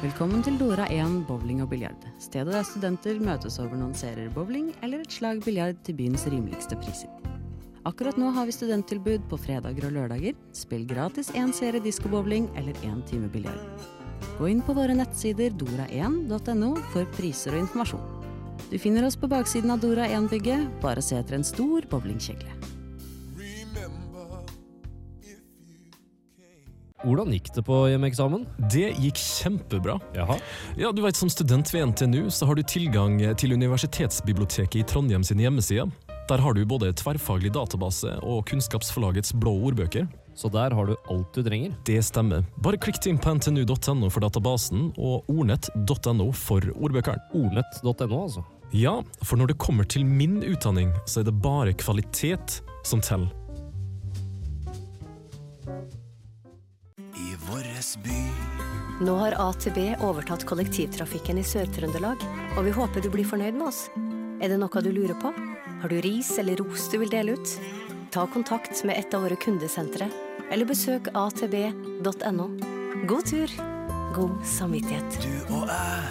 Velkommen til Dora 1 bowling og biljard. Stedet der studenter møtes over noen serier bowling eller et slag biljard til byens rimeligste priser. Akkurat nå har vi studenttilbud på fredager og lørdager. Spill gratis én serie diskobowling eller én time biljard. Gå inn på våre nettsider dora1.no for priser og informasjon. Du finner oss på baksiden av Dora 1-bygget. Bare se etter en stor bowlingkjegle. Hvordan gikk det på hjemmeeksamen? Det gikk kjempebra. Jaha. Ja, du vet, Som student ved NTNU så har du tilgang til Universitetsbiblioteket i Trondheim sin hjemmeside. Der har du både tverrfaglig database og Kunnskapsforlagets blå ordbøker. Så der har du alt du trenger. Det stemmer. Bare klikk inn på ntnu.no for databasen og ordnett.no for ordbøkeren. Ordnett.no, altså. Ja, for når det kommer til min utdanning, så er det bare kvalitet som teller. I våres by Nå har AtB overtatt kollektivtrafikken i Sør-Trøndelag, og vi håper du blir fornøyd med oss. Er det noe du lurer på? Har du ris eller ros du vil dele ut? Ta kontakt med et av våre kundesentre, eller besøk atb.no. God tur, god samvittighet. Du og jeg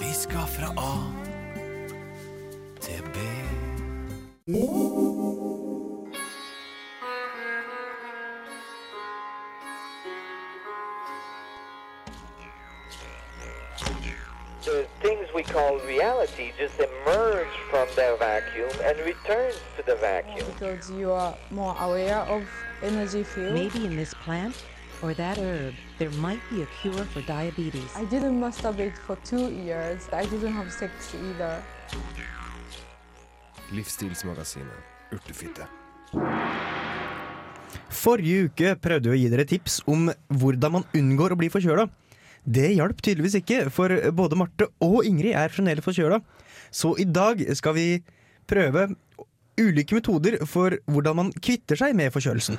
Vi skal fra A til B call reality just emerge from the vacuum and returns to the vacuum. because you are more aware of energy field. Maybe in this plant or that herb, there might be a cure for diabetes. I didn't masturbate for two years. I didn't have sex either. Livsstilsmagasinet Urtefitte. Forrige uke prøvde vi å gi dere tips om hvordan man unngår å bli forkjøla. Det hjalp tydeligvis ikke, for både Marte og Ingrid er fremdeles forkjøla. Så i dag skal vi prøve ulike metoder for hvordan man kvitter seg med forkjølelsen.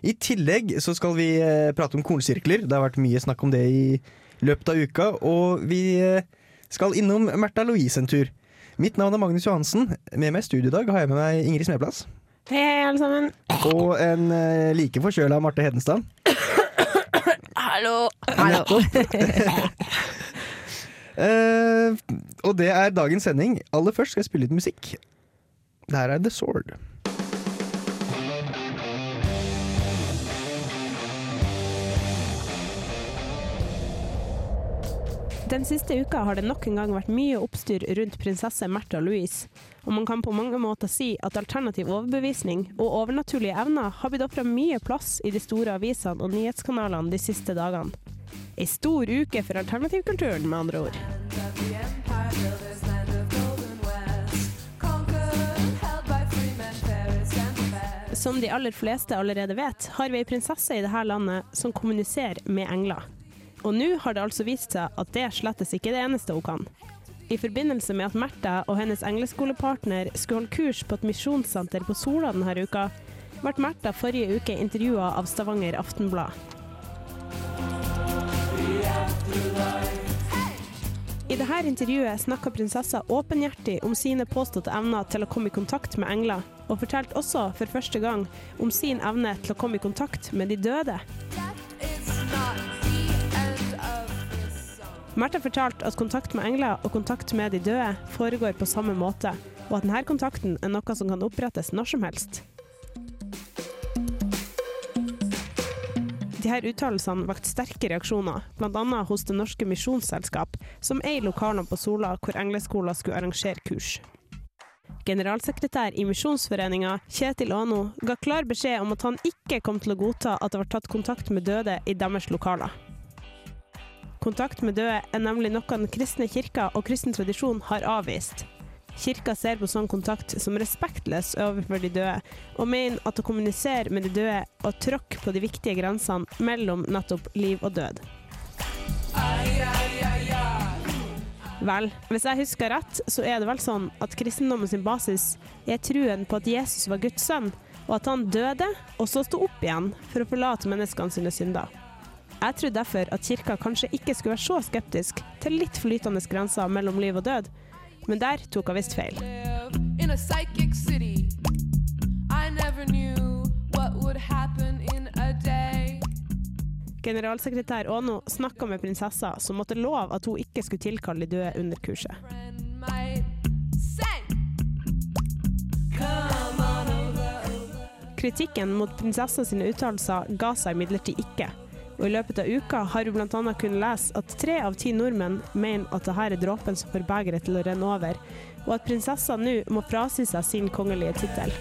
I tillegg så skal vi eh, prate om kornsirkler. Det har vært mye snakk om det i løpet av uka. Og vi eh, skal innom Märtha Louise en tur. Mitt navn er Magnus Johansen. Med meg i studio i dag har jeg med meg Ingrid Smeplass. Hei, alle sammen. Og en eh, like forkjøla Marte Hedenstad. Hallo. Eh, og det er dagens sending. Aller først skal jeg spille litt musikk. Der er The Sword. Den siste uka har det nok en gang vært mye oppstyr rundt prinsesse Märtha Louise, og man kan på mange måter si at alternativ overbevisning og overnaturlige evner har blitt ofra mye plass i de store avisene og nyhetskanalene de siste dagene. Ei stor uke for alternativkulturen, med andre ord. Som de aller fleste allerede vet, har vi ei prinsesse i dette landet som kommuniserer med engler. Og nå har det altså vist seg at det slettes ikke det eneste hun kan. I forbindelse med at Märtha og hennes engleskolepartner skulle holde kurs på et misjonssenter på Sola denne uka, ble Märtha forrige uke intervjua av Stavanger Aftenblad. I dette intervjuet snakka prinsessa åpenhjertig om sine påståtte evner til å komme i kontakt med engler, og fortalte også for første gang om sin evne til å komme i kontakt med de døde. Märtha fortalte at kontakt med engler og kontakt med de døde foregår på samme måte, og at denne kontakten er noe som kan opprettes når som helst. De her uttalelsene vakte sterke reaksjoner, bl.a. hos Det Norske Misjonsselskap, som eier lokalene på Sola hvor engleskoler skulle arrangere kurs. Generalsekretær i Misjonsforeninga, Kjetil Aano, ga klar beskjed om at han ikke kom til å godta at det var tatt kontakt med døde i deres lokaler. Kontakt med døde er nemlig noe den kristne kirka og kristen tradisjon har avvist. Kirka ser på sånn kontakt som respektløs overfor de døde, og mener at å kommunisere med de døde og tråkke på de viktige grensene mellom nettopp liv og død. Vel, hvis jeg husker rett, så er det vel sånn at kristendommen sin basis er truen på at Jesus var Guds sønn, og at han døde, og så sto opp igjen for å forlate menneskene sine synder. Jeg tror derfor at kirka kanskje ikke skulle være så skeptisk til litt flytende grenser mellom liv og død, men der tok hun visst feil. Generalsekretær Åno snakka med prinsessa, som måtte love at hun ikke skulle tilkalle de døde under kurset. Kritikken mot prinsessa sine uttalelser ga seg imidlertid ikke. Og I løpet av uka har hun bl.a. kunnet lese at tre av ti nordmenn mener at dette er dråpen som får begeret til å renne over, og at prinsessa nå må frasi seg sin kongelige tittel.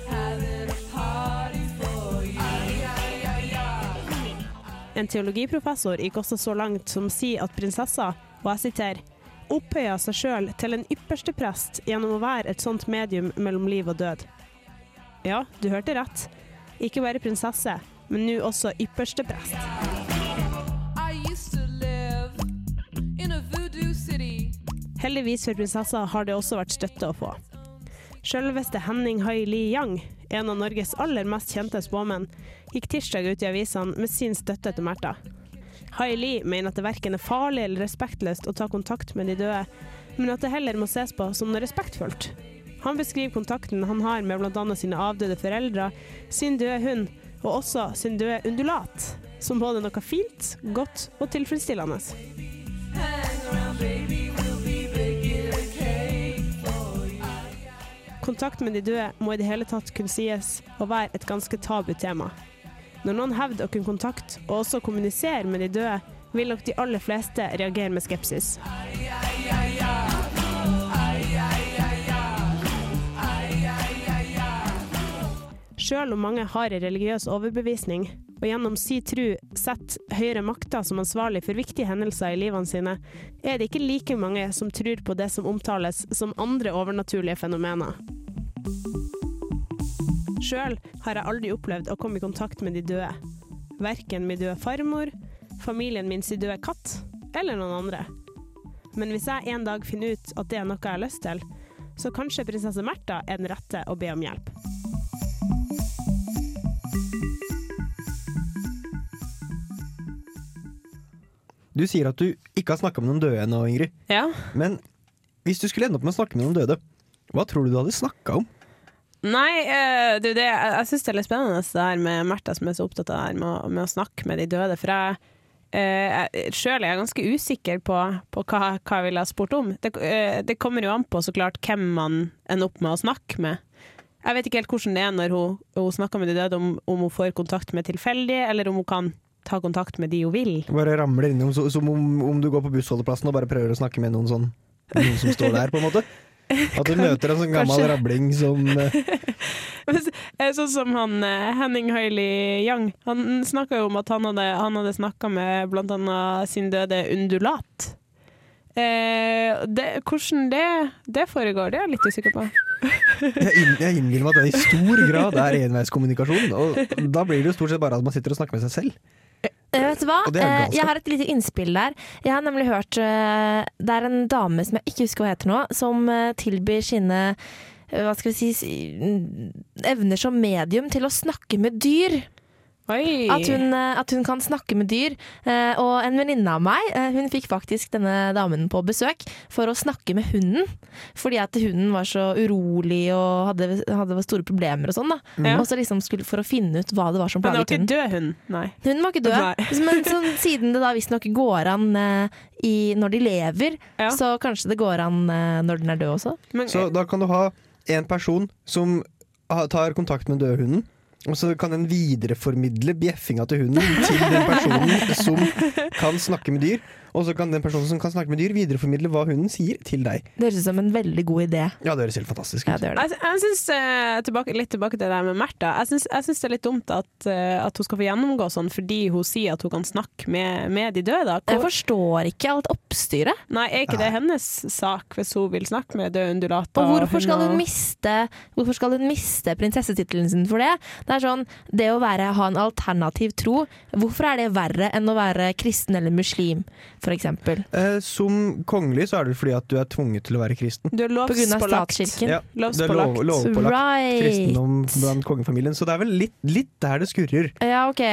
En teologiprofessor gikk også så langt som sier at prinsessa, og jeg siterer, opphøya seg sjøl til en ypperste prest gjennom å være et sånt medium mellom liv og død. Ja, du hørte rett. Ikke bare prinsesse, men nå også ypperste prest. Heldigvis for prinsessa har det også vært støtte å få. Selveste Henning Hai Li Yang, en av Norges aller mest kjente spåmenn, gikk tirsdag ut i avisene med sin støtte til Märtha. Hai Li mener at det verken er farlig eller respektløst å ta kontakt med de døde, men at det heller må ses på som noe respektfullt. Han beskriver kontakten han har med bl.a. sine avdøde foreldre, sin døde hund og også sin døde undulat, som både noe fint, godt og tilfredsstillende. Kontakt med de døde må i det hele tatt kunne sies å være et ganske tabu tema. Når noen hevder å kunne kontakt og også kommunisere med de døde, vil nok de aller fleste reagere med skepsis. Sjøl om mange har en religiøs overbevisning, og gjennom si tru setter høyere makter som ansvarlig for viktige hendelser i livene sine, er det ikke like mange som tror på det som omtales som andre overnaturlige fenomener. Sjøl har jeg aldri opplevd å komme i kontakt med de døde. Verken min døde farmor, familien min sin døde katt, eller noen andre. Men hvis jeg en dag finner ut at det er noe jeg har lyst til, så kanskje prinsesse Märtha er den rette å be om hjelp. Du sier at du ikke har snakka med noen døde ennå, Ingrid. Ja. Men hvis du skulle ende opp med å snakke med noen døde, hva tror du du hadde snakka om? Nei, eh, det, er det, jeg, jeg syns det er litt spennende det her med Märtha som er så opptatt av det her med, med å snakke med de døde. For jeg eh, jeg- sjøl er jeg ganske usikker på, på hva, hva jeg ville ha spurt om. Det, eh, det kommer jo an på så klart hvem man ender opp med å snakke med. Jeg vet ikke helt hvordan det er når hun, hun snakker med de døde, om, om hun får kontakt med tilfeldige, eller om hun kan ta kontakt med de hun vil. Bare ramler innom som om, om du går på bussholdeplassen og bare prøver å snakke med noen sånn Noen som står der, på en måte. At du møter en sånn gammel Kanskje. rabling som eh, Eh, Sånn som han eh, Henning Hailey Young. Han snakka jo om at han hadde, han hadde snakka med annet sin døde undulat. Eh, det, hvordan det, det foregår, det er jeg litt usikker på. Jeg, jeg innbiller meg at det i stor grad er enveiskommunikasjon. Og da blir det jo stort sett bare at man sitter og snakker med seg selv. Eh, vet du hva? Eh, jeg har et lite innspill der. Jeg har nemlig hørt eh, Det er en dame som jeg ikke husker hva heter nå, som tilbyr sine hva skal vi si evner som medium til å snakke med dyr. At hun, eh, at hun kan snakke med dyr. Eh, Og en venninne av meg eh, Hun fikk faktisk denne damen på besøk for å snakke med hunden. Fordi at hunden var så urolig og hadde, hadde store problemer og sånn. da Mm. Og så liksom skulle For å finne ut hva det var som Men hun var ikke hunden. død hun? nei. Hun var ikke død. Nei. Men sånn, siden det da visstnok går an i, når de lever, så kanskje det går an når den er død også. Så da kan du ha en person som tar kontakt med dødhunden. Og så kan den videreformidle bjeffinga til hunden til den personen som kan snakke med dyr. Og så kan den personen som kan snakke med dyr, videreformidle hva hunden sier til deg. Det høres ut som en veldig god idé. Ja, det høres helt fantastisk ut. det Jeg, jeg synes, eh, tilbake, litt tilbake til det der med Märtha. Jeg syns, jeg syns det er litt dumt at, eh, at hun skal få gjennomgå sånn fordi hun sier at hun kan snakke med, med de døde. Jeg forstår ikke alt oppstyret. Nei, er ikke det hennes sak hvis hun vil snakke med døde undulater? Og hvorfor skal hun og- miste Hvorfor skal hun miste prinsessetittelen sin for det? Det er sånn, det å være, ha en alternativ tro, hvorfor er det verre enn å være kristen eller muslim, eksempel? Eh, som kongelig så er det fordi at du er tvunget til å være kristen. Du er På grunn av statskirken? Ja, du er lov, lovpålagt Right. kristendom blant kongefamilien. Så det er vel litt, litt der det skurrer. Ja, ok.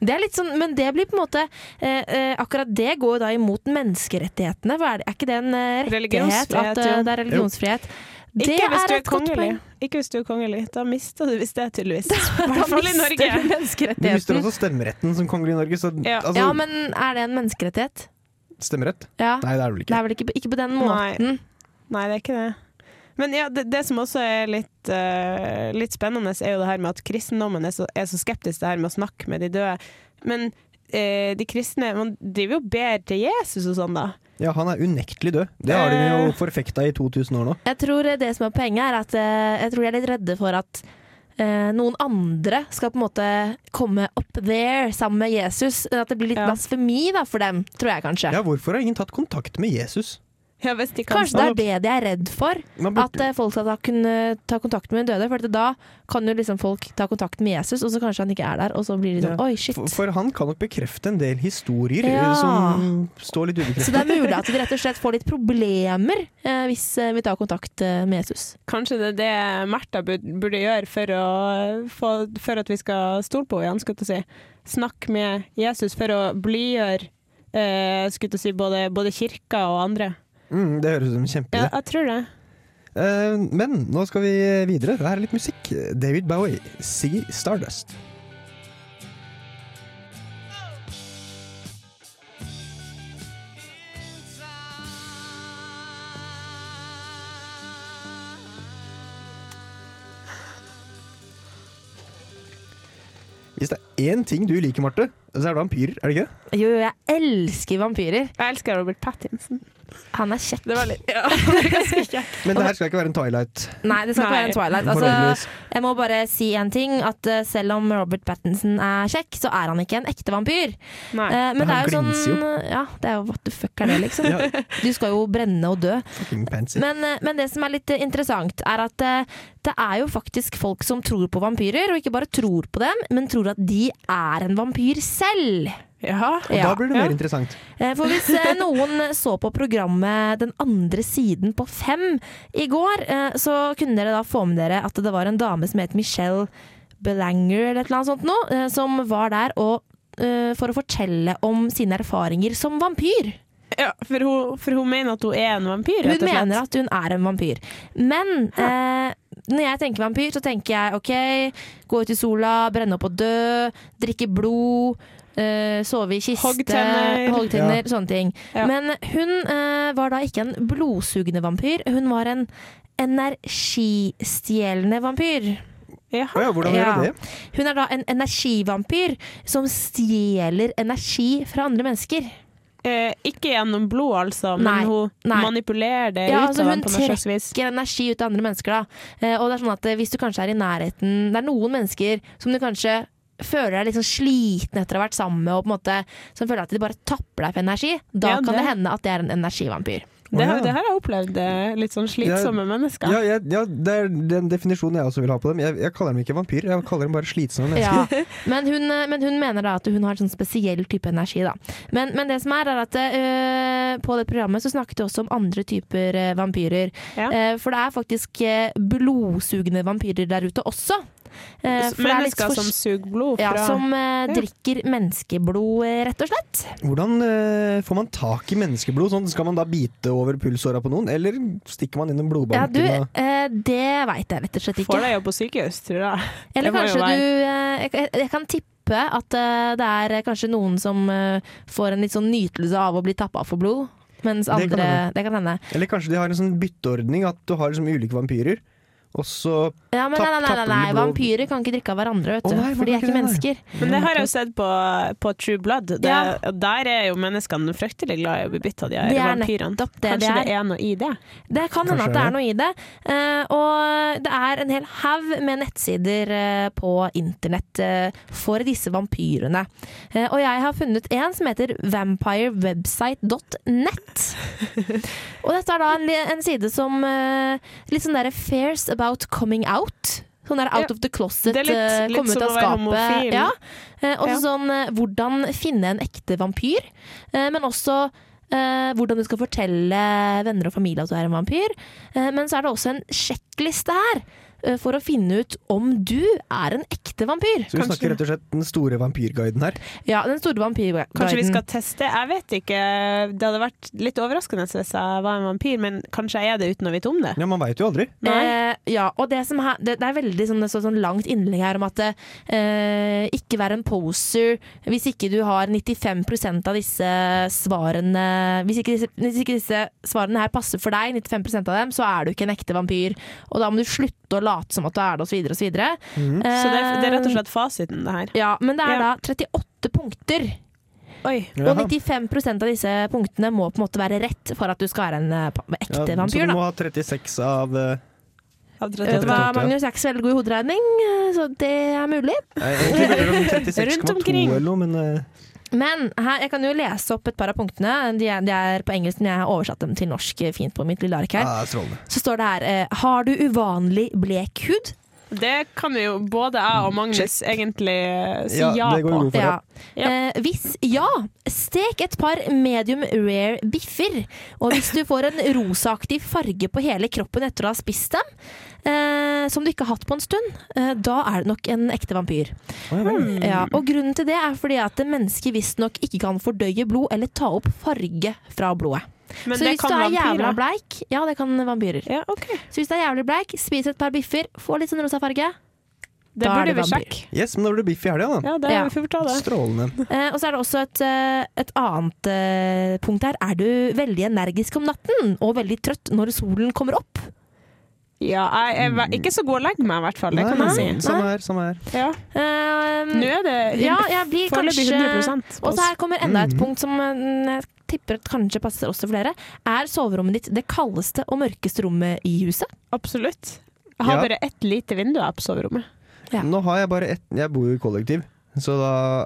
Det er litt sånn, men det blir på en måte eh, eh, Akkurat det går jo da imot menneskerettighetene. Er, det, er ikke det en eh, rettighet? At eh, det er religionsfrihet? Det Ikke hvis er du er et godt kongelig. poeng. Ikke hvis du er kongelig. Da mister du visst det, tydeligvis. I Da hvert fall i mister Norge. du Du mister også stemmeretten som kongelig i Norge. Så, Ja. altså, Ja, men er det en menneskerettighet? Stemmerett? Ja. Nei, det er det vel Det ikke. er vel ikke, ikke på den måten. Nei, det er ikke det. Men ja, det, det som også er litt, uh, litt spennende, er jo det her med at kristendommen er så, er så skeptisk det her med å snakke med de døde. Men eh, de kristne man driver jo og ber til Jesus og sånn, da. Ja, han er unektelig død. Det har de Eh. jo forfekta i 2000 år nå. Jeg tror det som er poenget er at eh, jeg tror de er litt redde for at eh, noen andre skal på en måte komme up there sammen med Jesus. At det blir litt Ja. blasfemi da, for dem, tror jeg kanskje. Ja, hvorfor har ingen tatt kontakt med Jesus? Ja, hvis de kan Kanskje det er det de er redd for. At eh, folk skal kunne ta kontakt med de døde. For da kan jo liksom folk ta kontakt med Jesus, og så kanskje han ikke er der. Og så blir de sånn Ja. oi, shit. For, for han kan nok bekrefte en del historier eh, Ja. som står litt ubekreftet. Så det er mulig at vi rett og slett får litt problemer eh, hvis eh, vi tar kontakt med Jesus. Kanskje det er det Märtha burde, gjøre for, å, for, for at vi skal stole på henne, skulle jeg si. Snakke med Jesus for å blidgjøre eh, si, både, både kirka og andre. Mm, det høres ut som en Ja, jeg tror det. Uh, men nå skal vi videre. Det her er litt musikk. David Bowie, 'See Stardust. Hvis det er én ting du liker, Marte, så er det vampyrer, er det ikke? Jo, jeg elsker vampyrer. Jeg elsker Robert Pattinson. Han er kjekk. Det var litt Ja. Men det her skal ikke være en Twilight. Nei, det skal ikke være en Twilight. Altså, jeg må bare si en ting. At eh, selv om Robert Pattinson er kjekk, så er han ikke en ekte vampyr. Nei. Eh, men det er jo sånn. Ja, det er jo what the fuck er det, liksom. Ja. Du skal jo brenne og dø. Men, eh, men det som er litt interessant, er at det er jo faktisk folk som tror på vampyrer, og ikke bare tror på dem, men tror at de er en vampyr selv. Ja. Og da blir det Ja. mer interessant. Eh, For hvis eh, noen så på programmet Den andre siden på fem i går, eh, så kunne dere da få med dere at det var en dame som het Michelle Belanger eller et eller annet sånt noe, som var der og, eh, for å fortelle om sine erfaringer som vampyr. Ja, for hun, for hun mener at hun er en vampyr, Hun rett og slett. mener at hun er en vampyr. Men eh, når jeg tenker vampyr, så tenker jeg OK, gå ut i sola, brenne opp og dø, drikke blod. Uh, sove i kiste, Hoggtenner. hoggtenner, sånne ting. Ja. Men hun uh, var da ikke en blodsugende vampyr, hun var en energistjelende vampyr. Ja. Oh ja, hvordan gjør Ja. du det? Hun er da en energivampyr som stjeler energi fra andre mennesker. Eh, ikke gjennom blod, altså, men Nei, hun nei. manipulerer det Ja, ut altså hun dem på noe slags vis. trekker energi ut av andre mennesker. Da. Eh, og det er sånn at eh, hvis du kanskje er i nærheten Det er noen mennesker som du kanskje føler deg sånn sliten etter å ha vært sammen med, og på en måte som føler at de bare tapper deg for energi. Da Ja, kan det- det hende at det er en energivampyr. Det, oh, ja. det har jeg opplevd. eh, Litt sånn slitsomme mennesker. Ja, jeg, ja, det er den definisjonen jeg også vil ha på dem. Jeg, jeg kaller dem ikke vampyrer, jeg kaller dem bare slitsomme Ja. mennesker. Men, hun, eh, men hun mener da at hun har en sånn spesiell type energi. Da. Men, men det som er, er at øh, på det programmet så snakket vi også om andre typer øh, vampyrer. Ja. Uh, for det er faktisk øh, blodsugende vampyrer der ute også. Eh, for er Mennesker fors- som suger blod fra Ja, som eh, Ja. drikker menneskeblod, eh, rett og slett. Hvordan eh, får man tak i menneskeblod? Sånn, skal man da bite over pulsåra på noen, eller stikker man innom Ja, blodbanken? du, og- eh, det veit jeg rett og slett ikke. Får deg jo på sykehus, tror jeg. Eller kanskje du eh, jeg, jeg- kan tippe at det er kanskje noen som får en litt sånn nytelse av å bli tappa for blod. Mens Det kan andre. Det kan hende. Eller kanskje de har en sånn bytteordning, at du har liksom ulike vampyrer, og så Ja, men Tapp- nei, nei, nei, nei, vampyrer kan ikke drikke av hverandre, vet du. Oh, nei, for de er ikke det, mennesker. Men det har jeg jo sett på, på True Blood. Det, Ja. Der er jo menneskene fryktelig glad i å bli bitt av de her Det er vampyrene. det Kanskje det er. det er noe i det? Det kan hende at det er noe i det. Uh, og det er en hel haug med nettsider uh, på internett uh, for disse vampyrene. Eh, og jeg har funnet en som heter vampirewebsite.net. og dette er da en, en side som Litt sånn derre fairs about coming out. Sånn der out Ja. of the closet, Det er litt- eh, litt komme ut av skapet. Ja. Eh, også Ja. sånn eh, hvordan finne en ekte vampyr, eh, men også eh, hvordan du skal fortelle venner og familie at du er en vampyr. Eh, men så er det også en sjekkliste her. Eh, for å finne ut om du er en ekte vampyr. Så vi snakker rett og slett den store vampyrguiden her. Ja, den store vampyrguiden. Kanskje vi skal teste? Jeg vet ikke. Det hadde vært litt overraskende hvis jeg var en vampyr, men kanskje jeg er det uten å vite om det. Ja, man veit jo aldri. Eh, ja, og det, som her, det, det er veldig sånn, det så, sånn langt innlegg her om at eh, ikke vær en poser hvis ikke du har 95% av disse svarene hvis ikke disse, hvis ikke disse svarene her passer for deg, 95% av dem, så er du ikke en ekte vampyr. Og da må du slutte å late som at du er det, osv. osv. Mm. så det er, det er rett og slett fasiten, det her? Ja, men det er Ja. da 38 punkter. Oi. Og 95% av disse punktene må på en måte være rett for at du skal være en eh, ekte Ja, så du du da. må ha 36 av eh, Eh, 38, Hva. Magnus er ikke så veldig god i hoderegning, eh, så det er mulig. Det Rundt 36,2 omkring. Men her, jeg kan jo lese opp et par av punktene. De er, de er på engelsk, men jeg har oversatt dem til norsk eh, fint på mitt lille ark her. ja. Så står det her eh, Har du uvanlig blek hud? Det kan vi jo både jeg og Magnus egentlig eh, si Ja, ja, på. ja. Ja. Eh, hvis ja, stek et par medium rare biffer. Og hvis du får en rosaaktig farge på hele kroppen etter å ha spist dem, eh, som du ikke har hatt på en stund, eh, da er det nok en ekte vampyr. Ja, og grunnen til det er fordi at mennesket visstnok ikke kan fordøye blod eller ta opp farge fra blodet. Men så det hvis kan du er jævla bleik Ja, det kan vampyrer. Ja, okay. Så hvis du er jævlig bleik, spis et par biffer, få litt sånn rosa farge. Det Da burde vi vampyr. sjekke. Yes, men da blir det biff i helga, da. Ja, det Ja. vi ta det. Strålende. Eh, og så er det også et, eh, et annet eh, punkt her. Er du veldig energisk om natten og veldig trøtt når solen kommer opp? Ja, jeg er ikke så god å legge meg, i hvert fall. Det kan jeg si. Samme her, samme her. Ja. Eh, Nå er det ja, jeg blir kanskje 100 på Og så her kommer enda et Mhm. punkt som eh, jeg tipper at kanskje passer også flere. Er soverommet ditt det kaldeste og mørkeste rommet i huset? Absolutt. Jeg har Ja. bare ett lite vindu på soverommet. Ja. Nå har jeg bare ett Jeg bor jo i kollektiv, så da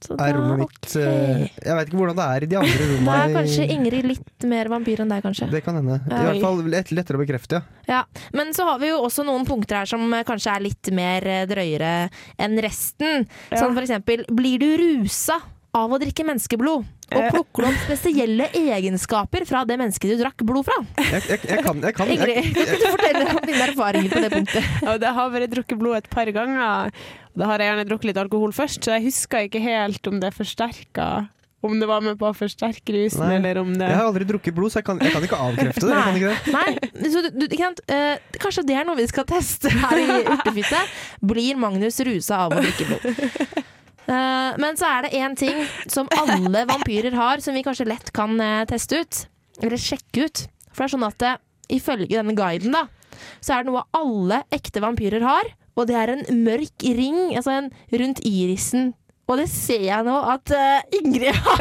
Så er rommet mitt ok. eh, Jeg vet ikke hvordan det er i de andre rommene. Da er kanskje Ingrid litt mer vampyr enn deg, kanskje. Det kan hende. I Ja. hvert fall lett, lettere å bekrefte, ja. Ja, Men så har vi jo også noen punkter her som eh, kanskje er litt mer eh, drøyere enn resten. Ja. Sånn for eksempel Blir du rusa av å drikke menneskeblod? Og plukker du opp spesielle egenskaper fra det mennesket du drakk blod fra? Jeg, jeg, jeg kan, jeg kan Ingrid, kan ikke du fortelle om dine erfaringer på det punktet? Ja, det har vært drukket blod et par ganger. Da har jeg gjerne drukket litt alkohol først, så jeg husker ikke helt om det forsterka Om det var med på å forsterke rusen, Nei. eller om det jeg har aldri drukket blod, så jeg kan, jeg kan ikke avkrefte det. Nei. kan ikke det. Nei, så du, du, ikke sant? Eh, kanskje det er noe vi skal teste her i Urtefitte. Blir Magnus rusa av å drikke blod? Uh, men så er det én ting som alle vampyrer har, som vi kanskje lett kan uh, teste ut. Eller sjekke ut. For det er sånn at ifølge denne guiden, da, så er det noe alle ekte vampyrer har. Og det er en mørk ring altså en, rundt irisen. Og det ser jeg nå at uh, Ingrid har.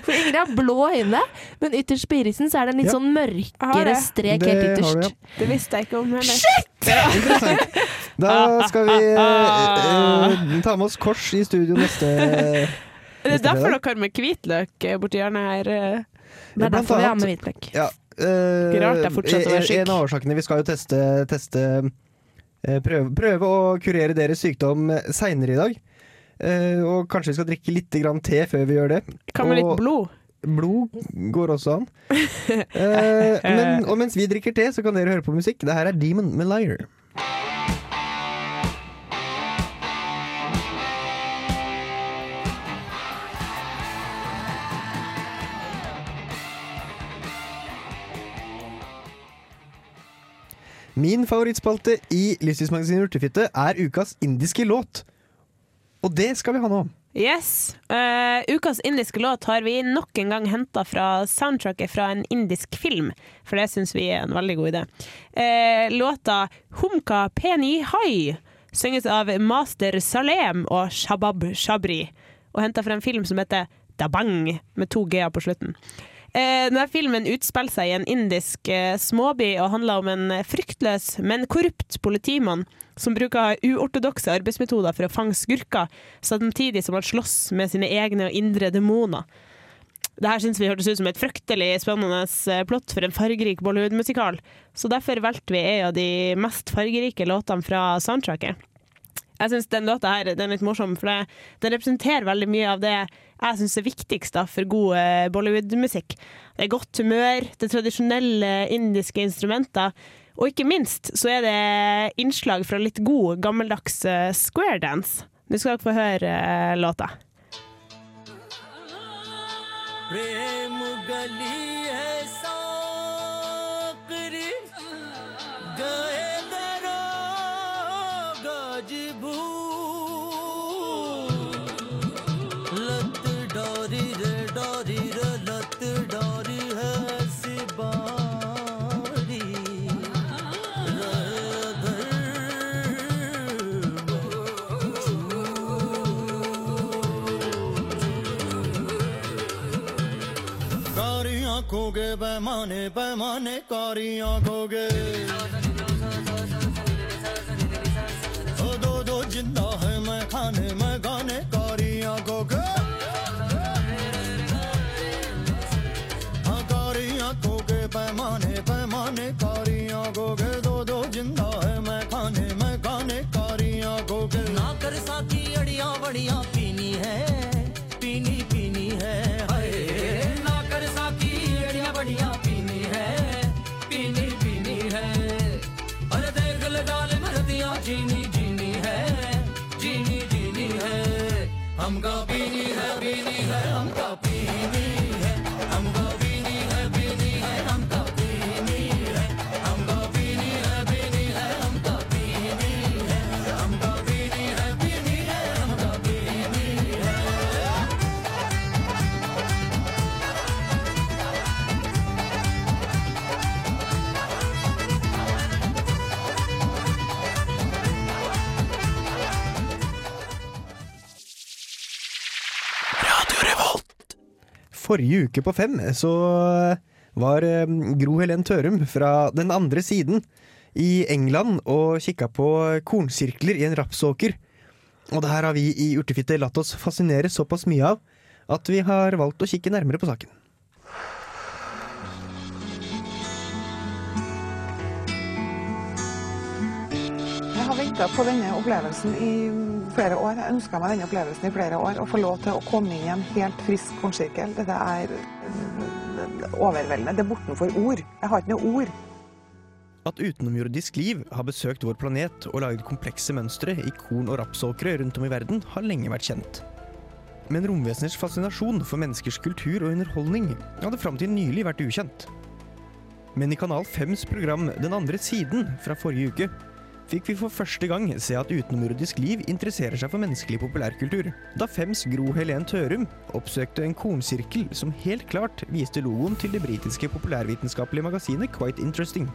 For Ingrid har blå øyne, men ytterst på irisen så er det en litt Ja. sånn mørkere strek Det helt ytterst. ytterst. ja. Det visste jeg ikke om heller. Shit! Interessant. Da skal vi uh, ta med oss kors i studio neste Det er derfor dere har med hvitløk borti hjørnet her. Det er derfor vi har med hvitløk. Ja. Uh, rart jeg fortsetter å være syk. En av årsakene Vi skal jo teste, teste prøve, prøve å kurere deres sykdom seinere i dag. Eh, og kanskje vi skal drikke litt grann te før vi gjør det. Hva med litt blod? Blod går også an. Eh, men, og mens vi drikker te, så kan dere høre på musikk. Det her er Demon med Liar. Min favorittspalte i Livsstilsmagasinet Urtefitte er ukas indiske låt. Og det skal vi ha nå. Yes. Uh, ukas indiske låt har vi nok en gang henta fra soundtracket fra en indisk film, for det syns vi er en veldig god idé. Uh, låta 'Humka Peni Hai' synges av Master Salem og Shabab Shabri, og henta fra en film som heter Dabang, med to g-er på slutten. Eh, denne filmen utspiller seg i en indisk eh, småby og handler om en eh, fryktløs, men korrupt politimann som bruker uortodokse arbeidsmetoder for å fange skurker, samtidig som han slåss med sine egne og indre demoner. Det her syns vi hørtes ut som et fryktelig spennende plott for en fargerik Bollywood-musikal, så derfor valgte vi en av de mest fargerike låtene fra soundtracket. Jeg syns den låta her den er litt morsom, for det, den representerer veldig mye av det jeg syns er viktigst da, for god eh, Bollywood-musikk. Det er godt humør, det er tradisjonelle indiske instrumenter, og ikke minst så er det innslag fra litt god, gammeldags eh, square dance. Nå skal dere få høre eh, låta. Prem आँखों के पैमाने पैमाने कारी के Forrige uke på Fem så var eh, Gro Helen Tørum fra den andre siden i England og kikka på kornsirkler i en rapsåker. Og det her har vi i Urtefitte latt oss fascinere såpass mye av at vi har valgt å kikke nærmere på saken. Venta på denne opplevelsen i flere år. Jeg ønska meg denne opplevelsen i flere år. Å få lov til å komme inn i en helt frisk kornsirkel. Dette er øh, overveldende. Det er bortenfor ord. Jeg har ikke noe ord. At utenomjordisk liv har besøkt vår planet og laget komplekse mønstre i korn- og rapsåkre rundt om i verden, har lenge vært kjent. Men romveseners fascinasjon for menneskers kultur og underholdning hadde fram til nylig vært ukjent. Men i Kanal 5s program Den andre siden fra forrige uke fikk vi for første gang se at utenomjordisk liv interesserer seg for menneskelig populærkultur. Da Fems Gro Helen Tørum oppsøkte en kornsirkel som helt klart viste logoen til det britiske populærvitenskapelige magasinet Quite Interesting.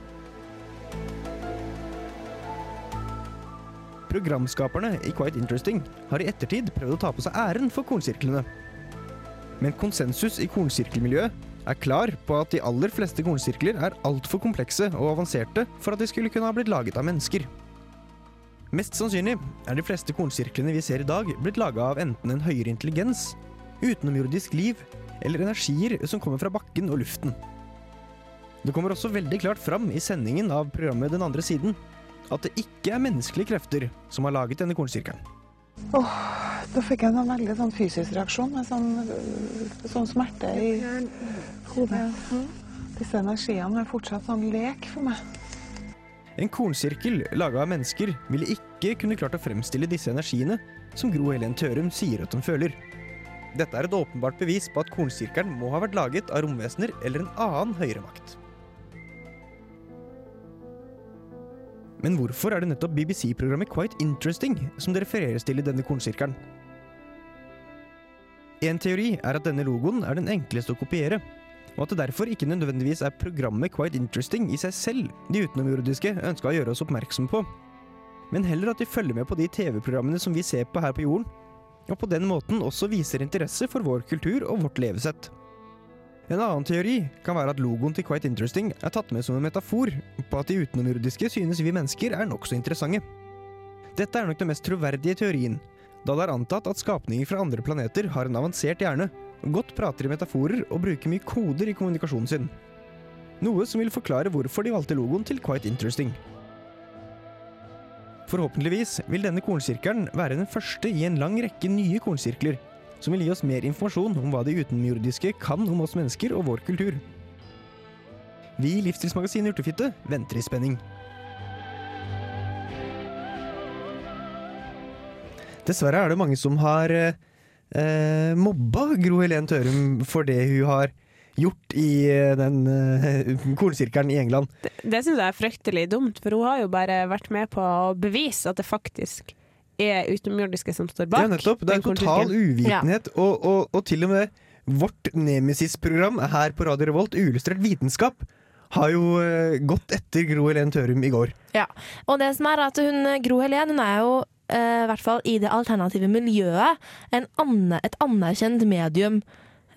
Programskaperne i Quite Interesting har i ettertid prøvd å ta på seg æren for kornsirklene. Men konsensus i kornsirkelmiljøet er klar på at de aller fleste kornsirkler er altfor komplekse og avanserte for at de skulle kunne ha blitt laget av mennesker. Mest sannsynlig er de fleste kornsirklene vi ser i dag, blitt laga av enten en høyere intelligens, utenomjordisk liv eller energier som kommer fra bakken og luften. Det kommer også veldig klart fram i sendingen av programmet Den andre siden at det ikke er menneskelige krefter som har laget denne kornsirkelen. Oh, da fikk jeg en veldig sånn fysisk reaksjon med sånn, øh, sånn smerte i hodet. Disse energiene er fortsatt sånn lek for meg. En kornsirkel laga av mennesker ville ikke kunne klart å fremstille disse energiene som Gro Helen Tørum sier at hun føler. Dette er et åpenbart bevis på at kornsirkelen må ha vært laget av romvesener eller en annen høyere makt. Men hvorfor er det nettopp BBC-programmet Quite Interesting som det refereres til i denne kornsirkelen? En teori er at denne logoen er den enkleste å kopiere, og at det derfor ikke nødvendigvis er programmet Quite Interesting i seg selv de utenomjordiske ønska å gjøre oss oppmerksom på, men heller at de følger med på de TV-programmene som vi ser på her på jorden, og på den måten også viser interesse for vår kultur og vårt levesett. En annen teori kan være at logoen til Quite Interesting er tatt med som en metafor på at de utenomjordiske synes vi mennesker er nokså interessante. Dette er nok den mest troverdige teorien, da det er antatt at skapninger fra andre planeter har en avansert hjerne, godt prater i metaforer og bruker mye koder i kommunikasjonen sin. Noe som vil forklare hvorfor de valgte logoen til Quite Interesting. Forhåpentligvis vil denne kornsirkelen være den første i en lang rekke nye kornsirkler, som vil gi oss mer informasjon om hva de utenomjordiske kan om oss mennesker og vår kultur. Vi i Livsstilsmagasinet Urtefitte venter i spenning. Dessverre er det mange som har eh, mobba Gro Helen Tørum for det hun har gjort i eh, den uh, kornsirkelen i England. Det, det syns jeg er fryktelig dumt, for hun har jo bare vært med på å bevise at det faktisk er utenomjordiske som står bak. Ja, nettopp. Det er en total uvitenhet. uvitenhet, og, og, og til og med vårt Nemesis-program her på Radio Revolt, Uillustrert vitenskap, har jo uh, gått etter Gro Helen Tørum i går. Ja, og det som er at hun, Gro Helen hun er jo i hvert fall i det alternative miljøet en anne, et anerkjent medium.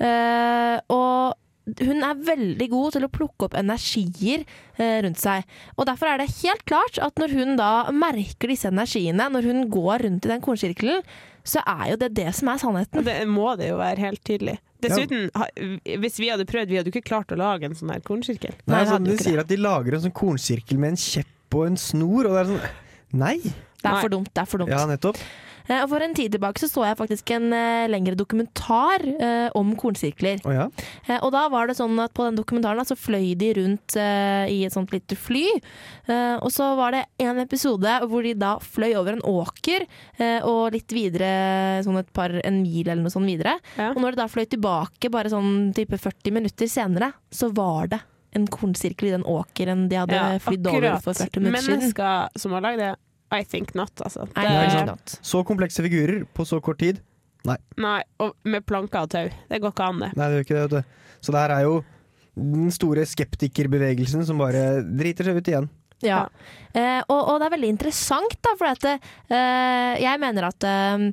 Eh, og hun er veldig god til å plukke opp energier eh, rundt seg. Og derfor er det helt klart at når hun da merker disse energiene, når hun går rundt i den kornsirkelen, så er jo det det som er sannheten. Det må det jo være helt tydelig. Dessuten, ha, hvis vi hadde prøvd, vi hadde jo ikke klart å lage en sånn her kornsirkel. Nei, sånn, de sier at de lager en sånn kornsirkel med en kjepp og en snor, og det er sånn Nei! Det er for dumt. Det er for dumt. Ja, nettopp. Eh, Og For en tid tilbake så, så jeg faktisk en eh, lengre dokumentar eh, om kornsirkler. Oh, ja. Eh, og da var det sånn at på den dokumentaren da, så fløy de rundt eh, i et sånt lite fly. Eh, og så var det en episode hvor de da fløy over en åker eh, og litt videre, sånn et par, en mil eller noe sånt videre. Og når de da fløy tilbake bare sånn type 40 minutter senere, så var det en kornsirkel i den åkeren de hadde Ja, flydd over for 40 minutter siden. Mennesker som har lagd det, I think not, altså. Det- Ja, ikke sant? Så komplekse figurer på så kort tid. Nei. Nei, og med planker og tau. Det går ikke an, det. Nei, det gjør ikke det. vet du. Så det her er jo den store skeptikerbevegelsen som bare driter seg ut igjen. Ja, eh, og, og det er veldig interessant, da, for at, eh, jeg mener at eh,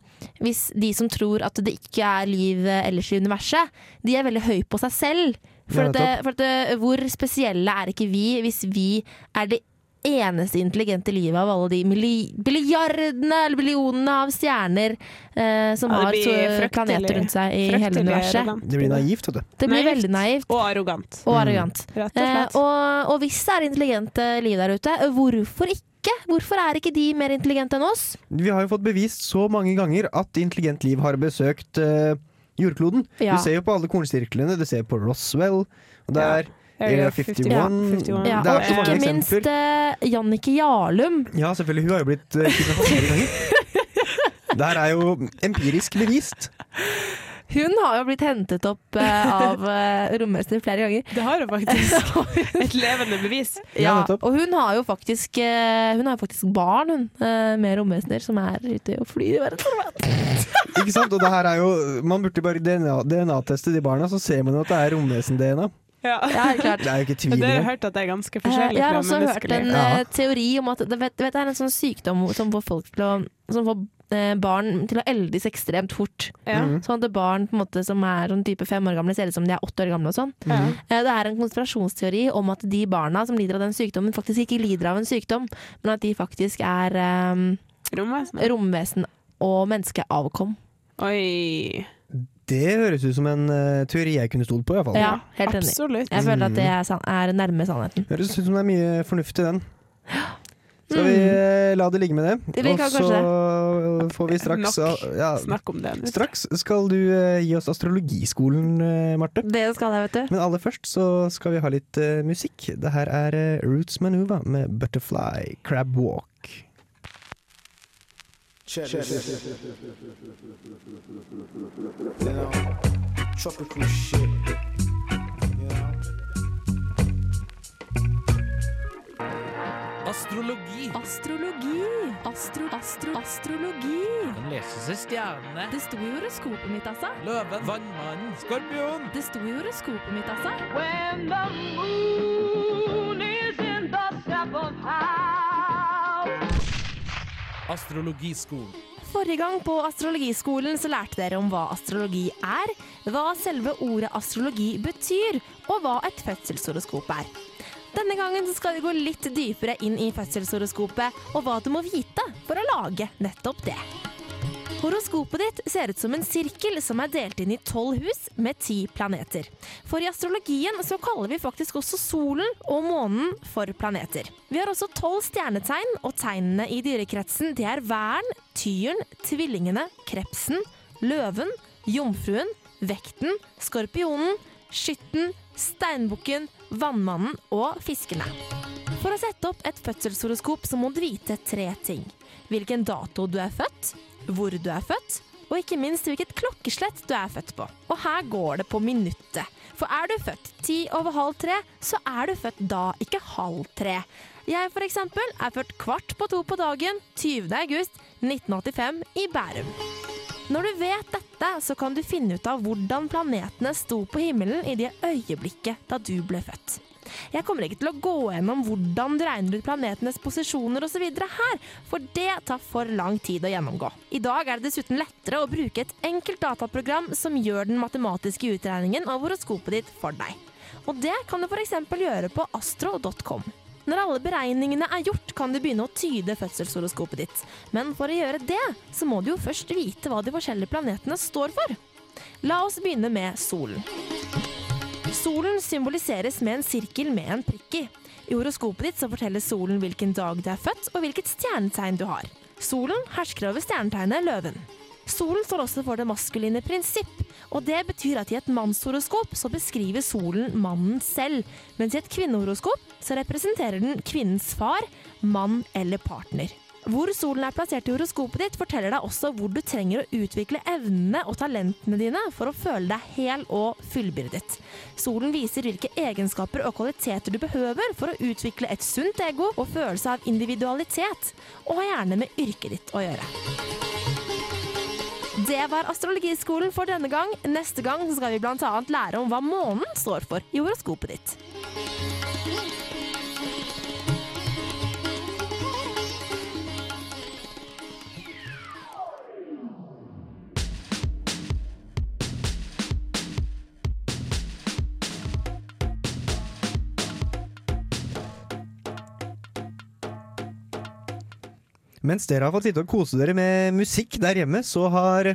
hvis de som tror at det ikke er liv eh, ellers i universet, de er veldig høy på seg selv. For, Ja, at, for at, hvor spesielle er ikke vi hvis vi er det eneste intelligente livet av alle de milli milliardene eller billionene av stjerner eh, som Ja, har planeter rundt seg i hele universet. Det blir naivt, vet du. Det blir Naivt. veldig naivt. Og arrogant. Og arrogant. Rett og Eh, og, og hvis det er intelligente liv der ute, hvorfor ikke? Hvorfor er ikke de mer intelligente enn oss? Vi har jo fått bevist så mange ganger at intelligent liv har besøkt eh, jordkloden. Ja. Du ser jo på alle kornsirklene, du ser på Roswell, og det Ja. Area 51. Ja, Det og er så mange ikke minst eh, Jannicke Jarlum. Ja, selvfølgelig. Hun har jo blitt uh, kidnappet flere ganger. Det her er jo empirisk bevist. Hun har jo blitt hentet opp uh, av uh, romvesener flere ganger. Det har hun faktisk. Et levende bevis. Ja, og hun har jo faktisk, uh, hun har faktisk barn hun, eh, med romvesener som er ute og flyr i verdensrommet. Ikke sant? Og det her er jo Man burde bare DNA DNA-teste de barna, så ser man jo at det er romvesen-DNA. Ja, Ja, klart. Det er jo ikke tvil Dere har hørt at det er ganske Eh, forskjellig Jeg har også hørt en ja. teori om at det, vet, vet, det er en sånn sykdom som får folk til å Som får eh, barn til å eldes ekstremt fort. Ja. Mhm. Sånn at barn på en måte, som er sånn type fem år gamle, ser ut som de er åtte år gamle. og sånn. Ja. Eh, Det er en konspirasjonsteori om at de barna som lider av den sykdommen, faktisk ikke lider av en sykdom, men at de faktisk er um, Romvesen. romvesen og menneskeavkom. Oi. Det høres ut som en uh, teori jeg kunne stolt på, iallfall. Ja, helt enig. Absolutt. Jeg føler at det er, san er nærme sannheten. Høres ut som det er mye fornuft i den. Skal vi eh, la det ligge med det? Vi kan Og så får vi straks Nok ja, Snakk om det. Straks skal du eh, gi oss astrologiskolen, Marte. Det skal jeg, vet du. Men aller først så skal vi ha litt musikk. Det her er Roots Manuva med Butterfly Crab Walk. You know, tropical shit. You know? Astrologi. Astrologi. Astro, astro, astrologi. Den leses i stjernene. Det sto i horoskopet mitt, altså. Løven, vannmannen, skorpion. Det sto i horoskopet mitt, altså. When the moon is in the seventh house. Astrologiskolen. Forrige gang på astrologiskolen så lærte dere om hva astrologi er, hva selve ordet astrologi betyr, og hva et fødselshoroskop er. Denne gangen så skal vi gå litt dypere inn i fødselshoroskopet, og hva du må vite for å lage nettopp det. Horoskopet ditt ser ut som en sirkel som er delt inn i tolv hus med ti planeter. For i astrologien så kaller vi faktisk også solen og månen for planeter. Vi har også tolv stjernetegn, og tegnene i dyrekretsen det er væren, tyren, tvillingene, krepsen, løven, jomfruen, vekten, skorpionen, skytten, steinbukken Vannmannen og Fiskene. For å sette opp et fødselshoroskop så må du vite tre ting. Hvilken dato du er født, hvor du er født, og ikke minst hvilket klokkeslett du er født på. Og her går det på minuttet. For er du født ti over halv tre, så er du født da, ikke halv tre. Jeg for eksempel er født kvart på to på dagen 20. august 1985 i Bærum. Når du vet dette, så kan du finne ut av hvordan planetene sto på himmelen i det øyeblikket da du ble født. Jeg kommer ikke til å gå gjennom hvordan du regner ut planetenes posisjoner osv. her, for det tar for lang tid å gjennomgå. I dag er det dessuten lettere å bruke et enkelt dataprogram som gjør den matematiske utregningen av horoskopet ditt for deg. Og det kan du f.eks. gjøre på astro.com. Når alle beregningene er gjort, kan du begynne å tyde fødselshoroskopet ditt. Men for å gjøre det, så må du jo først vite hva de forskjellige planetene står for. La oss begynne med solen. Solen symboliseres med en sirkel med en prikk i. I horoskopet ditt så forteller solen hvilken dag du er født, og hvilket stjernetegn du har. Solen hersker over stjernetegnet løven. Solen står også for det maskuline prinsipp, og det betyr at i et mannshoroskop så beskriver solen mannen selv, mens i et kvinnehoroskop så representerer den kvinnens far, mann eller partner. Hvor solen er plassert i horoskopet ditt, forteller deg også hvor du trenger å utvikle evnene og talentene dine for å føle deg hel og fullbyrdet. Solen viser hvilke egenskaper og kvaliteter du behøver for å utvikle et sunt ego og følelse av individualitet, og har gjerne med yrket ditt å gjøre. Det var astrologiskolen for denne gang. Neste gang skal vi bl.a. lære om hva månen står for i horoskopet ditt. Mens dere har fått sitte og kose dere med musikk der hjemme, så har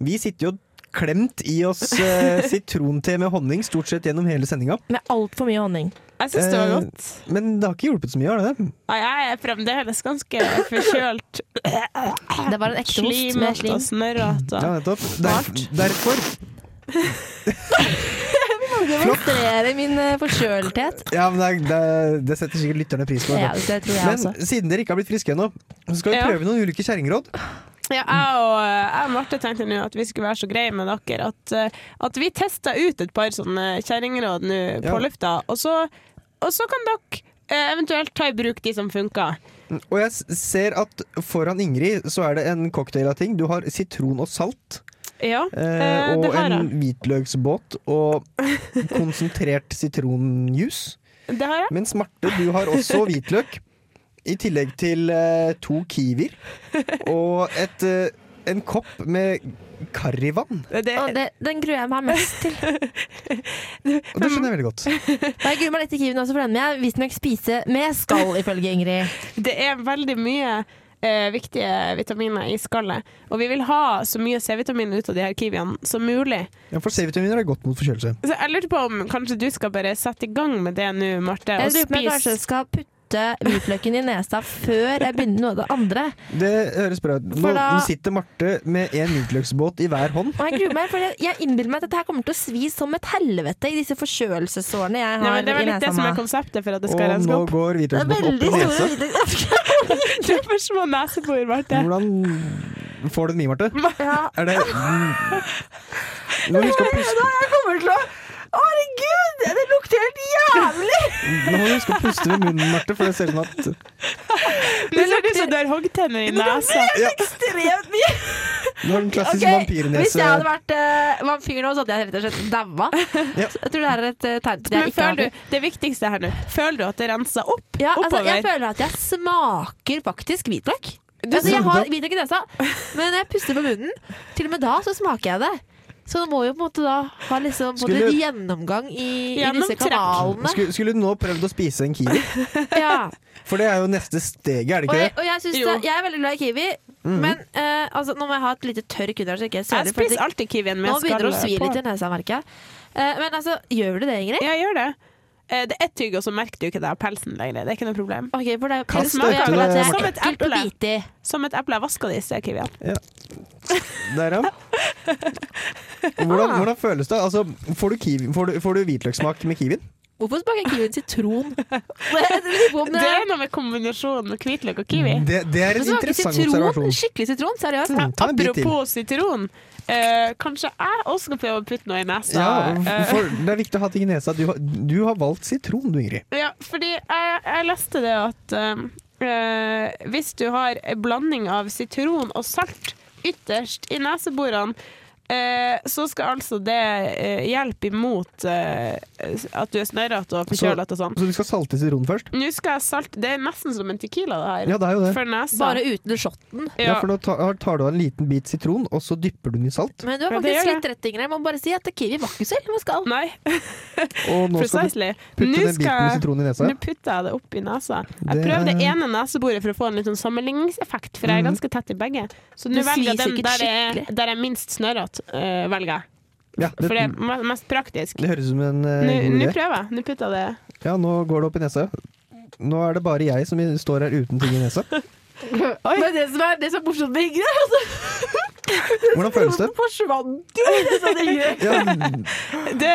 vi sittet og klemt i oss eh, sitronte med honning stort sett gjennom hele sendinga. Med altfor mye honning. Jeg syns det var Eh, godt. Men det har ikke hjulpet så mye, har det det? Nei, jeg er fremdeles ganske forkjølt. Det var en ekte host med slim. og snørrete. Ja, nettopp. Der, derfor. Demonstrere min eh, forkjølthet. Ja, men det, det, det setter sikkert lytterne pris på. Ja, det tror jeg men også. siden dere ikke har blitt friske ennå, så skal vi Ja. prøve noen ulike kjerringråd. Ja, jeg og, jeg og Marte tenkte nå at vi skulle være så greie med dere at, eh, at vi testa ut et par sånne kjerringråd nå Ja. på lufta, og så, og så kan dere eh, eventuelt ta i bruk de som funker. Og jeg ser at foran Ingrid så er det en cocktail av ting. Du har sitron og salt. Ja, Eh, eh, og det har en hvitløksbåt og konsentrert sitronjuice. Det har jeg. Mens Marte, du har også hvitløk. I tillegg til eh, to kiwier og et, eh, en kopp med karrivann. Og det, den gruer jeg meg mest til. Og det skjønner jeg veldig godt. Jeg gruer meg litt til kiwien også, for den må jeg visstnok spise med skall, ifølge Ingrid. Det er veldig mye eh, viktige vitaminer i skallet, og vi vil ha så mye C-vitaminer ut av de her kiwiene som mulig. Ja, for C-vitaminer er godt mot forkjølelse. Så jeg lurte på om kanskje du skal bare sette i gang med det nå, Marte, og Jeg lurer på om jeg kanskje spise skal putte hvitløken i nesa før jeg begynner noe av det andre. Det høres bra ut. Nå da- sitter Marte med en hvitløksbåt i hver hånd. Og jeg gruer meg, for jeg, jeg innbiller meg at dette her kommer til å svi som et helvete i disse forkjølelsessårene jeg har ja, Det i vel litt det som er konseptet for at det skal Og renske nå opp. går nå går hvitløksbåten opp i nesa. Du får små nesebor, Marte. Hvordan får du den mye, Marte? Ja. Er det Du må huske å puste, Jeg kommer til å Herregud, det lukter helt jævlig! nå må du huske å puste med munnen, Marte, for det ser ut som at Det ser ut som du har hoggtenner i nesa. Ja. Ekstremt mye! Du har den klassiske okay, vampyrnese. Hvis jeg hadde vært uh, vampyr nå, så hadde jeg rett og slett daua. Ja. Jeg tror det er et uh, tegn til Men jeg ikke har føler du, det viktigste her nå, føler du at det renser opp? Ja, altså, jeg føler at jeg smaker faktisk hvitløk. Du Altså, jeg har hvitløk i nesa, men når jeg puster på munnen, til og med da så smaker jeg det. Så du må jo på en måte da ha liksom på en Skulle- gjennomgang i, i disse kanalene. Skulle, skulle du nå prøvd å spise en kiwi? Ja. For det er jo neste steget, er det Og, ikke jeg, det? og jeg, synes det, jeg er veldig glad i kiwi, Mhm. men uh, altså, nå må jeg ha et lite tørr så ikke jeg Jeg søler. spiser alltid kiwien med Nå begynner det å svi litt i nesa, merker jeg. Uh, men altså, gjør du det, Ingrid? Ja, gjør det. Eh, Det er ett tygg, og så merker du ikke det av pelsen lenger. Det er ikke noe problem. Okay, for det, Kast det det det, Som et eple. Som et eple. Jeg vasker Kivian. Ja. Der, ja. Hvordan, hvordan føles det? Altså, får, du kiwi, får, du, får du hvitløkssmak med kiwien? Hvorfor smaker kiwien sitron? Det er noe med kombinasjonen med hvitløk og kiwi. Det, det er en interessant sitron, observasjon. Skikkelig sitron, seriøst. Mm, ta en bit til. Apropos sitron. Eh, kanskje jeg også skal prøve å putte noe i nesa. Ja, Eh, for Det er viktig å ha ting i nesa. Du, har- du har valgt sitron, du, Ingrid. Ja, fordi jeg, jeg leste det at um, eh, hvis du har en blanding av sitron og salt ytterst i neseborene, eh, så skal altså det eh, hjelpe imot eh, at du er snørrete og forkjølet og sånn. Så du skal salte sitronen først? Nå skal jeg salte Det er nesten som en tequila, det her. Ja, det er jo det. For nesa. Bare uten shotten. Ja, for nå tar, tar du av en liten bit sitron, og så dypper du den i salt. Men du har faktisk ja, litt rett, Ingrid. Jeg må bare si at kiwi var ikke så ille med skall. Nei. Og nå skal du putte Nå den biten med sitron i nesa. Nå putter jeg det opp i nesa. Jeg Det prøver det ene neseboret for å få en litt sånn sammenligningseffekt, for jeg er Mhm. ganske tett i begge. Så nå velger jeg den er, der jeg er minst snørrete, eh, velger jeg. Ja, For det er mest praktisk. Det høres ut som en uh, Nå god nå idé. prøver jeg. Nå putter jeg det Ja, nå går det opp i nesa. Nå er det bare jeg som står her uten ting i nesa. Men det som er, det som er morsomt med Ingrid, er altså Hvordan føles det? forsvant jo! Så det gjør. Ja, Det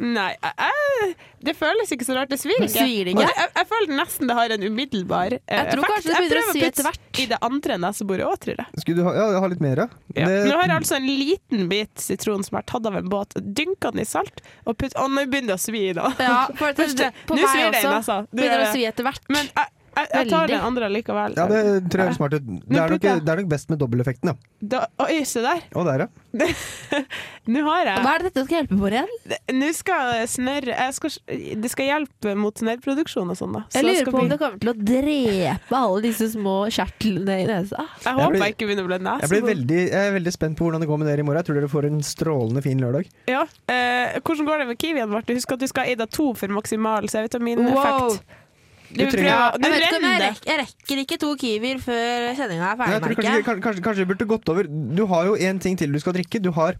Nei, jeg, det føles ikke så rart. Det svir ikke. svir ikke. Jeg, jeg føler nesten det har en umiddelbar effekt. Jeg tror effekt. kanskje det begynner å si etter hvert. I det andre neseboret òg, tror jeg. skulle du ha, ja, ha litt mer, ja? Det- Nå har jeg altså en liten bit sitron som er tatt av en båt, dynka den i salt, og putt, å, nå begynner det å svi nå. Ja, for at det- Første- på nå meg svir det i også begynner å svi etter hvert. Men jeg, jeg, jeg tar det den andre likevel. Ja, det tror jeg er smart ut. Det er, nok, det er nok best med dobbeleffekten, ja. Da, oi, se der. Og der, ja. Nå har jeg Hva er det dette skal hjelpe på igjen? Nå skal snørr Det skal hjelpe mot snørrproduksjon og sånn, da. Så Jeg lurer skal på om bli- det kommer til å drepe alle disse små kjertlene i nesa. Jeg Jeg håper blir- jeg ikke begynner å bli nesa. Jeg, blir veldig, jeg er veldig spent på hvordan det går med dere i morgen. Jeg tror dere får en strålende fin lørdag. Ja. Eh, hvordan går det med kiwien, Marte? Husk at du skal ha Ida 2 for maksimal C-vitamineffekt. Wow. Du Du trenger- du Jeg vet ikke jeg, rekker, jeg rekker ikke to kiwier før sendinga er Jeg ferdig, tror kanskje, kanskje, kanskje, vi burde gått over Du har jo en ting til du skal drikke. Du har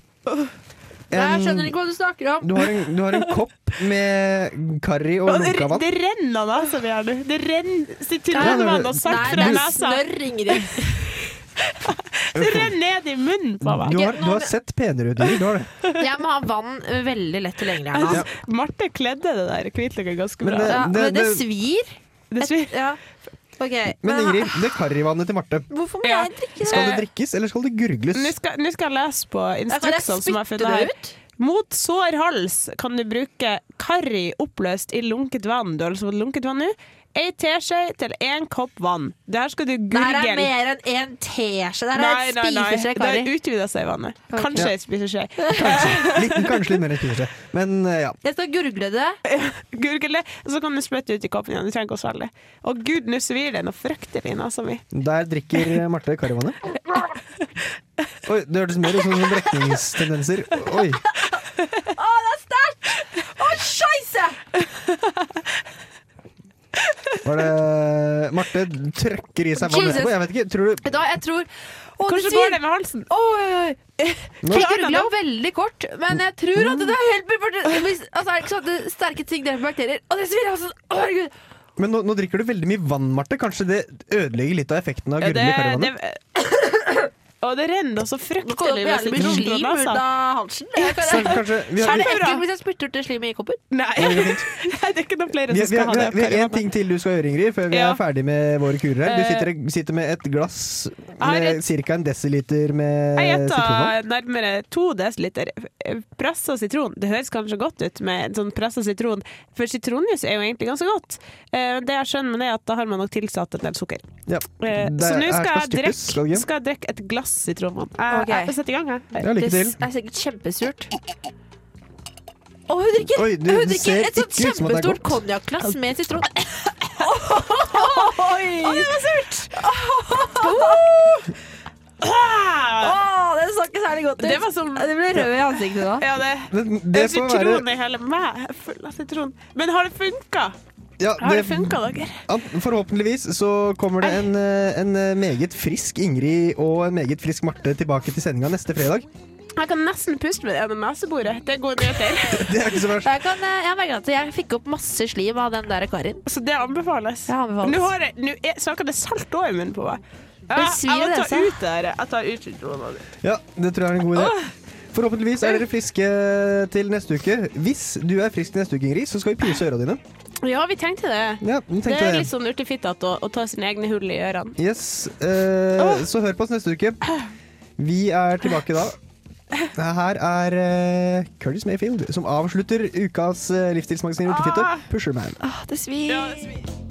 Jeg skjønner ikke hva du snakker om. du har, en, du har en kopp med karri og lunkavann. det, renner da, som her. Det renner sitronvann og salt Nei, det er nesa. snørr, Ingrid. Det renner ned i munnen på meg. Du har, du har sett penere ut, Du har det. Jeg må ha vann veldig lett tilgjengelig her nå. Ja. Marte kledde det der hvitløket ganske Men bra. det- Ja, men det det- svir. Det svir. Ja. Okay, Men Ingrid, det karrivannet til Marte, Hvorfor må Ja. jeg drikke skal det drikkes, eller skal det gurgles? Nå skal, nå skal jeg lese på instruksene som jeg har funnet her. ut? Mot sår hals kan du bruke karri oppløst i lunket vann. Du har altså fått lunket vann nå. Ei teskje til én kopp vann. Det her skal du Det her er mer enn én teskje. Det her er Nei, nei, nei. spiseskje Det har karri. utvida seg i vannet. Kanskje Ja. ei spiseskje. Liten, kanskje litt mer enn spiseskje. Men eh, ja. Jeg skal gurgle det. Gurgle det, så kan du spytte ut i koppen igjen. Du trenger ikke å svelge. Å gud, nå svir det noe fryktelig i nesa mi. Der drikker Marte karrivannet. Oi, det hørtes mer ut som brekningstendenser. Oi. Å, det er sterkt! Å, scheisse! Var det Marte trøkker i seg vann etterpå? Jeg vet ikke. Tror du da, jeg tror Å, Hvordan det går det med halsen? Oi, oi, oi. Jeg gurgla veldig kort, men jeg tror at det hjelper. Altså, er det ikke sånn at det sterke ting dreper bakterier? Og det svir altså. Å, herregud. Men nå, nå drikker du veldig mye vann, Marte. Kanskje det ødelegger litt av effekten av gurgle i karrivannet? Og det renner så fryktelig sitron fra slim ut av halsen. Jeg- Er det ekkelt hvis jeg spytter ut det slimet i koppen? Nei, det er ikke noen flere som skal ha det. vi har en ting til du skal gjøre, Ingrid, før vi er ferdig med våre kurer her. Du Eh, sitter, sitter med et glass med ca. en desiliter med Jeg sitronvann. gjetta nærmere to desiliter pressa sitron. Det høres kanskje godt ut med en sånn pressa sitron, for sitronjus er jo egentlig ganske godt. Eh, Det jeg skjønner med det, er at da har man nok tilsatt en del sukker. Ja. Eh, Så nå skal jeg drikke et det jeg et glass sitronvann. Jeg, okay. jeg setter i gang her. Ja, lykke Det er sikkert kjempesurt. Å, hun drikker, Oi, du hun drikker et sånt kjempestort konjakkglass med sitron. Oi! Å, det var surt! Ah! Å, det så ikke særlig godt ut. Det var som Det ble rød i ansiktet da. Ja, det, det det er sitron i hele meg. Full av sitron. Men har det funka? Ja, Har det funka, dere? Ja, Forhåpentligvis så kommer det en, eh, en eh, meget frisk Ingrid og en meget frisk Marte tilbake til sendinga neste fredag. Jeg kan nesten puste med det gjennom neseboret. Det er gode nyheter. Det er ikke så verst. Jeg, kan, eh, jeg merker at jeg fikk opp masse slim av den der Karin. Så det anbefales. Det anbefales. Nå har jeg, nå er, smaker det salt òg i munnen på meg. Ja, jeg må ta ut det her. Jeg tar ut sitronen. Ja, det tror jeg er en god idé. Forhåpentligvis er dere friske til neste uke. Hvis du er frisk til neste uke, Ingrid, så skal vi pierce ørene dine. Ja, vi tenkte det. Ja, vi det er det. litt sånn urtefittete å, å ta sine egne hull i ørene. Yes, eh, Så hør på oss neste uke. Vi er tilbake da. Her er uh, Curtis Mayfield som avslutter ukas uh, livsstilsmagasin Urtefitte, Ah. Pusherman. Ah, det svir. Ja, det svir.